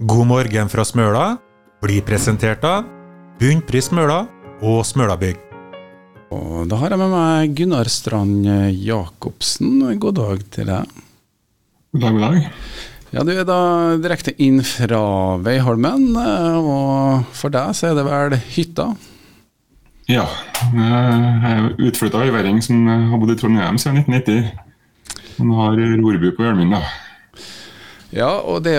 God morgen fra Smøla blir presentert av Bunnpris Smøla og Smølabygg. Og da har jeg med meg Gunnar Strand Jacobsen. God dag til deg. God dag, god dag. Ja, Du er da direkte inn fra Veiholmen, og for deg så er det vel hytta? Ja, jeg er utflytta øyværing som har bodd i Trondheim siden 1990. Men har rorbu på Ølmin, da. Ja, og det,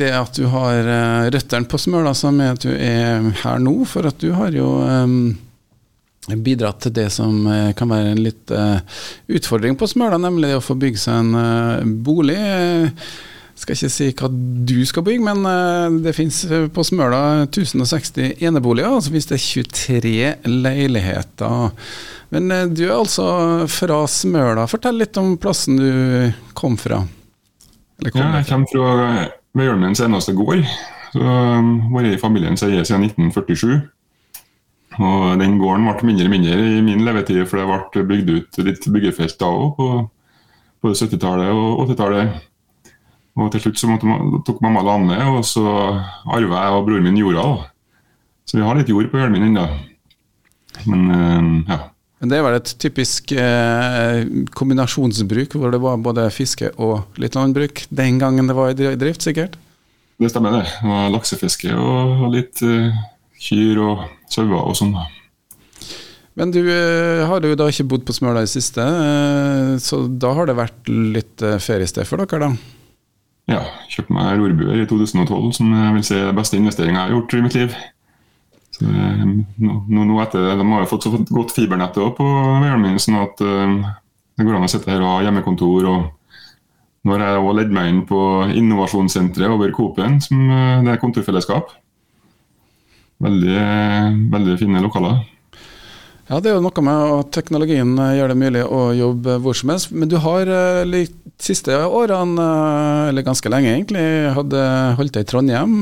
det at du har eh, røttene på Smøla som er at du er her nå, for at du har jo um, bidratt til det som eh, kan være en litt uh, utfordring på Smøla, nemlig å få bygge seg en uh, bolig. Skal ikke si hva du skal bygge, men det finnes på Smøla 1060 eneboliger, og så finnes det 23 leiligheter. Men du er altså fra Smøla. Fortell litt om plassen du kom fra. Ja, jeg kommer fra Veiholmens eneste gård. Så um, Vært i familien siden 1947. Og Den gården ble mindre og mindre i min levetid, for det ble bygd ut litt byggefelt da òg, på både 70-tallet og 80-tallet. Og Til slutt så måtte, tok mamma landet, og så arva jeg og broren min jorda. da. Så vi har litt jord på Hjelmen ennå. Men um, ja. Men Det vel et typisk eh, kombinasjonsbruk, hvor det var både fiske og litt landbruk den gangen det var i drift, sikkert? Det stemmer, det. Det var laksefiske og litt eh, kyr og sauer og sånn. Men du eh, har jo da ikke bodd på Smøla i siste, eh, så da har det vært litt eh, feriested for dere, da? Ja, kjøpte meg rorbuer i 2012, som jeg vil si er den beste investeringa jeg har gjort i mitt liv. Så, nå, nå etter, De har jo fått så godt fibernett på veien min, sånn at uh, det går an å sitte her og ha hjemmekontor. og Nå har jeg også ledd meg inn på innovasjonssenteret over Coop-en, som uh, det er kontorfellesskap. Veldig, veldig fine lokaler. Ja, Det er jo noe med at teknologien gjør det mulig å jobbe hvor som helst. Men du har de siste årene, eller ganske lenge egentlig, hadde holdt deg i Trondheim?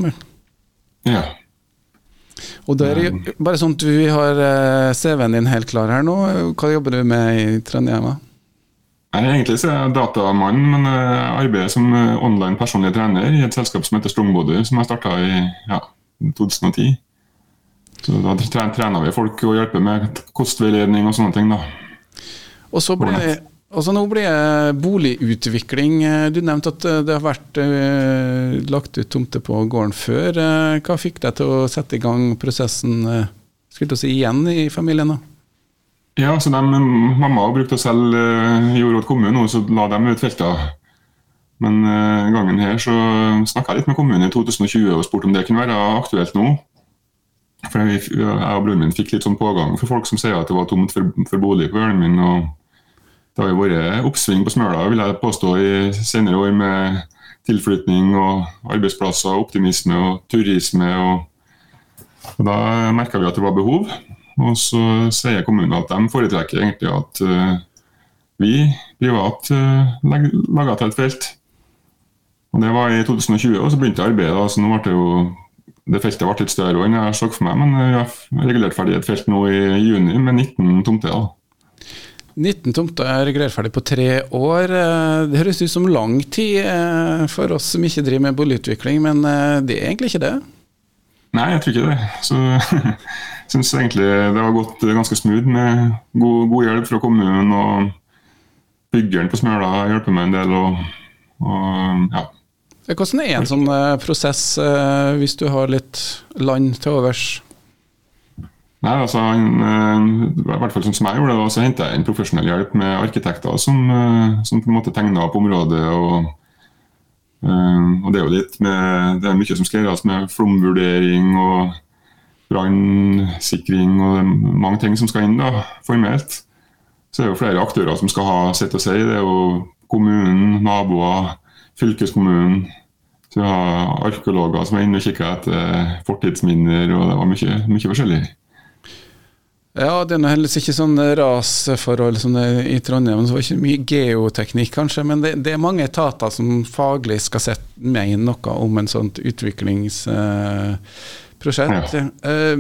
Ja. Og det er bare sånn at vi har CV-en din helt klar her nå. Hva jobber du med i Trondheim? Jeg er egentlig så er jeg datamann, men jeg arbeider som online personlig trener i et selskap som heter Strongbody, som jeg starta i ja, 2010. Så Da trener vi folk og hjelper med kostveiledning og sånne ting. da. Og så blir det og så nå blir det boligutvikling. Du nevnte at det har vært uh, lagt ut tomter på gården før. Uh, hva fikk deg til å sette i gang prosessen uh, skulle si, igjen i familien? da? Ja, så de, Mamma brukte å selge jord til kommunen, og så la de ut felter. Men gangen her så snakka jeg litt med kommunen i 2020 og spurte om det kunne være aktuelt nå. For jeg, jeg og broren min fikk litt sånn pågang for folk som sier at det var tomt for, for bolig på gården min. og det har jo vært oppsving på Smøla vil jeg påstå i senere år med tilflytning og arbeidsplasser, optimisme og turisme. Og, og Da merka vi at det var behov. Og så sier kommunen at de foretrekker egentlig at uh, vi privat uh, lager til et felt. Og Det var i 2020, og så begynte arbeidet. Da, så nå ble det jo det feltet ble litt større enn jeg så for meg, men jeg har regulert ferdig et felt nå i juni med 19 tomter. da. 19 tomter er regulert ferdig på tre år. Det høres ut som lang tid for oss som ikke driver med boligutvikling, men det er egentlig ikke det? Nei, jeg tror ikke det. Så syns egentlig det har gått ganske smooth med god, god hjelp fra kommunen. Og byggeren på Smøla hjelper meg en del. Og, og, ja. Hvordan er en sånn prosess hvis du har litt land til overs? Nei, altså, I hvert fall sånn som jeg gjorde så henta jeg inn profesjonell hjelp med arkitekter som, som på en måte tegna opp området. og, og Det er jo litt med, det er mye som skal gjøres med flomvurdering og brannsikring og mange ting som skal inn da, formelt. Så det er jo flere aktører som skal ha sitt å si. Det er jo kommunen, naboer, fylkeskommunen. Så vi har arkeologer som er inne og kikker etter fortidsminner, og det var mye, mye forskjellig. Ja, det er heldigvis ikke sånn rasforhold som det er i Trondheim. Så det var ikke mye geoteknikk, kanskje, men det, det, er mange etater som faglig skal sette med noe om en sånt utviklingsprosjekt. Uh, uh,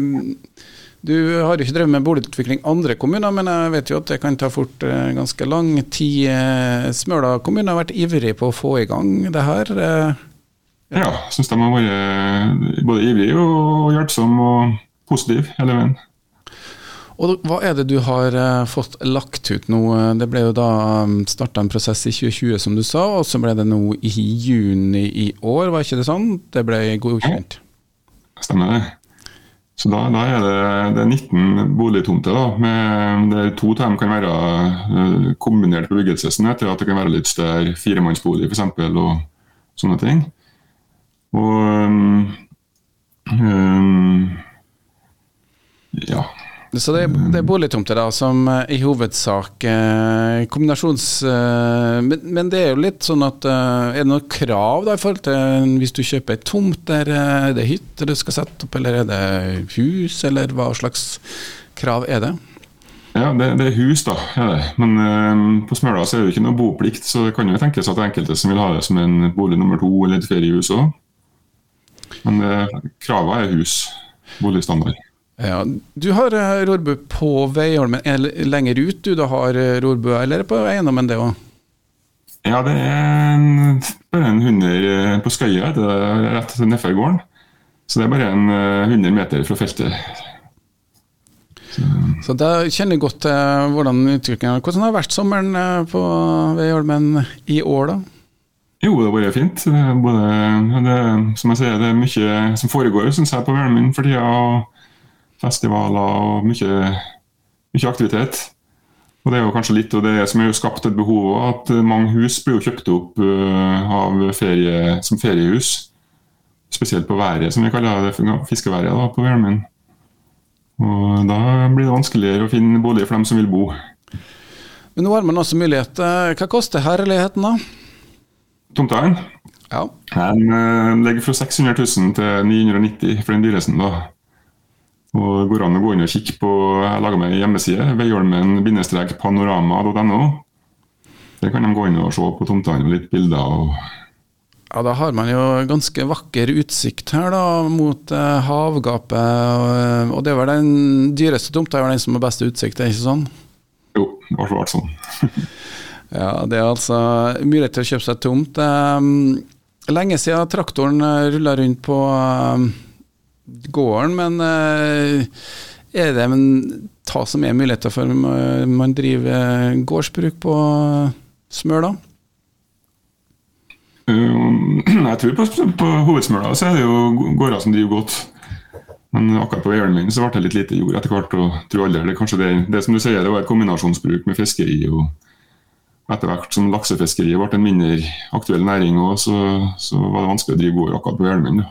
du har jo ikke drevet med boligutvikling andre kommuner, men jeg vet jo at det kan ta fort uh, ganske lang tid. Smøla kommune har vært ivrig på å få i gang det her. Ja, jeg syns de har vært både ivrige og hjelpsomme og positive hele veien. Og Hva er det du har uh, fått lagt ut nå? Det ble jo da um, starta en prosess i 2020, som du sa, og så ble det nå i juni i år, var ikke det sånn? Det ble godkjent? Stemmer det. Så da, da er det, det, er 19 boligtomter. da, med, det To av dem kan være uh, kombinert bebyggelse, sånn at det kan være litt større firemannsbolig f.eks. og sånne ting. Og um, um, ja, så det, det er boligtomter da, som eh, i hovedsak eh, kombinasjons... Eh, men, men, det er jo litt sånn at eh, Er det noen krav da i forhold til hvis du kjøper ei tomt der eh, er det hytte du skal sette opp, eller er det hus, eller hva slags krav er det? Ja, det, det er hus, da. Det. Men eh, på Smøla så er det jo ikke noe boplikt, så det kan jo tenkes at det er enkelte som vil ha det som en bolig nummer to eller et feriehus òg. Men kravene er hus. Boligstandard. Ja, Du har eh, rorbu på Veiholmen lenger ut, du da har eh, rorbu, eller på eiendommen det òg? Ja, det er en, bare en 100 eh, på Skøya, det er rett nedfor gården. Så det er bare en 100 meter fra feltet. Så, så da kjenner jeg godt til hvordan utviklingen Hvordan har det vært sommeren på Veiholmen i år, da? Jo, det har vært fint. Både, det, som jeg sier, det er mye som foregår synes jeg, på Veiholmen for tida festivaler og mye, mye, aktivitet. Og Det er jo kanskje litt av det som har skapt et behov, at mange hus blir jo kjøpt opp uh, av ferie, som feriehus. Spesielt på været, som vi kaller det, fiskeværet da, på Værmen. Og Da blir det vanskeligere å finne bolig for dem som vil bo. Men nå har man også mulighet. Eh, hva koster herligheten, da? Tomtene? Ja. Den uh, ligger fra 600 000 til 990 for den dyreste. da. Og det går an å gå inn og kikke på Jeg lager laga meg hjemmeside, veiholmen-panorama.no. Der kan de gå inn og se på tomtene og litt bilder. og ja, Da har man jo ganske vakker utsikt her da, mot eh, havgapet. Og, og, det er vel den dyreste tomta er den som har best utsikt, er ikke sånn? Jo, det har vært sånn. ja, Det er altså mulighet til å kjøpe seg tomt. Um, lenge siden traktoren eh, rulla rundt på um, gården, men eh, er det men, ta som er muligheter for man driver gårdsbruk på Smøla? Jeg tror på, på hovedsmøla så er det jo gårder som driver godt. Men akkurat på eieren min så ble det litt lite jord etter hvert. og tror aldri, det, kanskje det, det som du sier, det var et kombinasjonsbruk med fiskeri. og Etter hvert som laksefiskeriet ble en mindre aktuell næring, også, så, så var det vanskelig å drive gård akkurat på eieren min. Ja.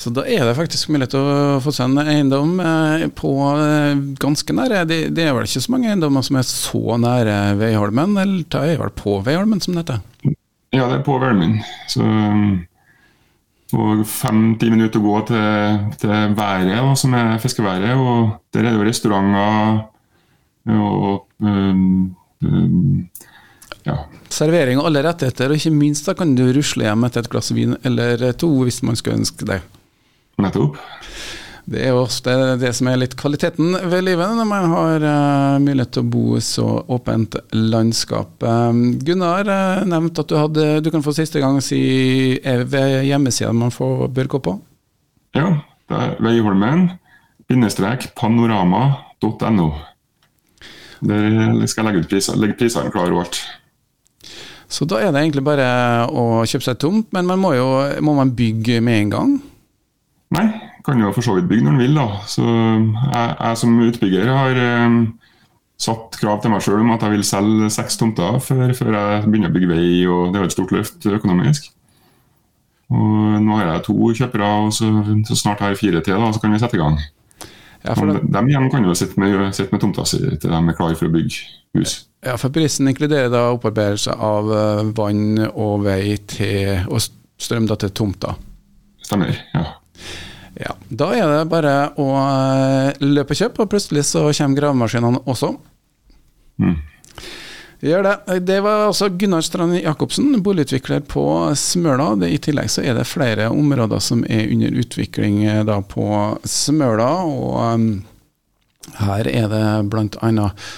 Så da er det faktisk mulighet til å få seg en eiendom eh, på eh, ganske nære det, det, er vel ikke så mange eiendommer som er så nære Veiholmen, eller det er vel på Veiholmen som dette? Ja, det er på Veiholmen. Så og fem-ti minutter å gå til, til været, som er fiskeværet. Og der er det jo restauranter og um, um, ja. Servering og alle rettigheter, og ikke minst da kan du rusle hjem etter et glass vin eller to hvis man skulle ønske det. Nettopp. Det er jo ofte det som er litt kvaliteten ved livet, når man har uh, mulighet til å bo i så åpent landskap. Um, Gunnar uh, nevnte at du hadde Du kan få siste gang si ved hjemmesida man får, bør gå på? Ja, det er Veiholmen bindestrek panorama.no. Der skal jeg legge ut priser, legge prisene klare og alt. Så da er det egentlig bare å kjøpe seg tomt, men man må jo må man bygge med en gang? Kan jo for så vidt bygge når en vil. da. Så jeg, jeg som utbygger har um, satt krav til meg sjøl om at jeg vil selge seks tomter før, før, jeg begynner å bygge vei. og Det er et stort løft økonomisk. Og Nå har jeg to kjøpere, og så, så snart har jeg fire til, da, så kan vi sette i gang. Ja, de, de igjen kan jo sitte med, sitte med tomta si til de er klare for å bygge hus. Ja, for Prisen inkluderer da opparbeidelse av eh, vann og vei til, og strøm da til tomta? Stemmer, ja. Ja, Da er det bare å eh, løpe og kjøpe, og plutselig så kommer gravemaskinene også. Mm. Gjør det. Det var altså Gunnar Strand Jacobsen, boligutvikler på Smøla. I tillegg så er det flere områder som er under utvikling eh, da på Smøla. Og um, her er det annet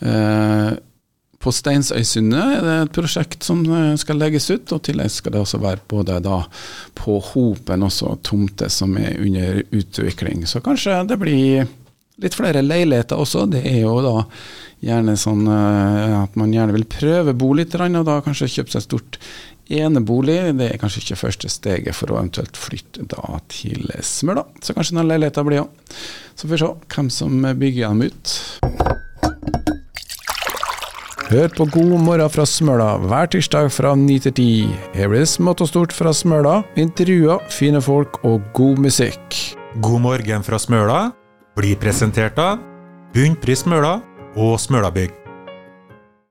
uh, på Steinsøysundet er det et prosjekt som eh, skal legges ut. Og i tillegg skal det også være både da på Hopen også tomter som er under utvikling. Så kanskje det blir litt flere leiligheter også. Det er jo da gjerne sånn eh, at man gjerne vil prøve bo litt, og da kanskje kjøpe seg stort enebolig. Det er kanskje ikke første steget for å eventuelt flytte da til Smøla. Så kanskje noen leiligheter blir òg. Så får vi se hvem som bygger dem ut. Hør på God morgen fra Smøla hver tirsdag fra 9 til 10. Her blir det smått og stort fra Smøla, intervjuer, fine folk og god musikk. God morgen fra Smøla blir presentert av Bunnpris Smøla og Smølabygg.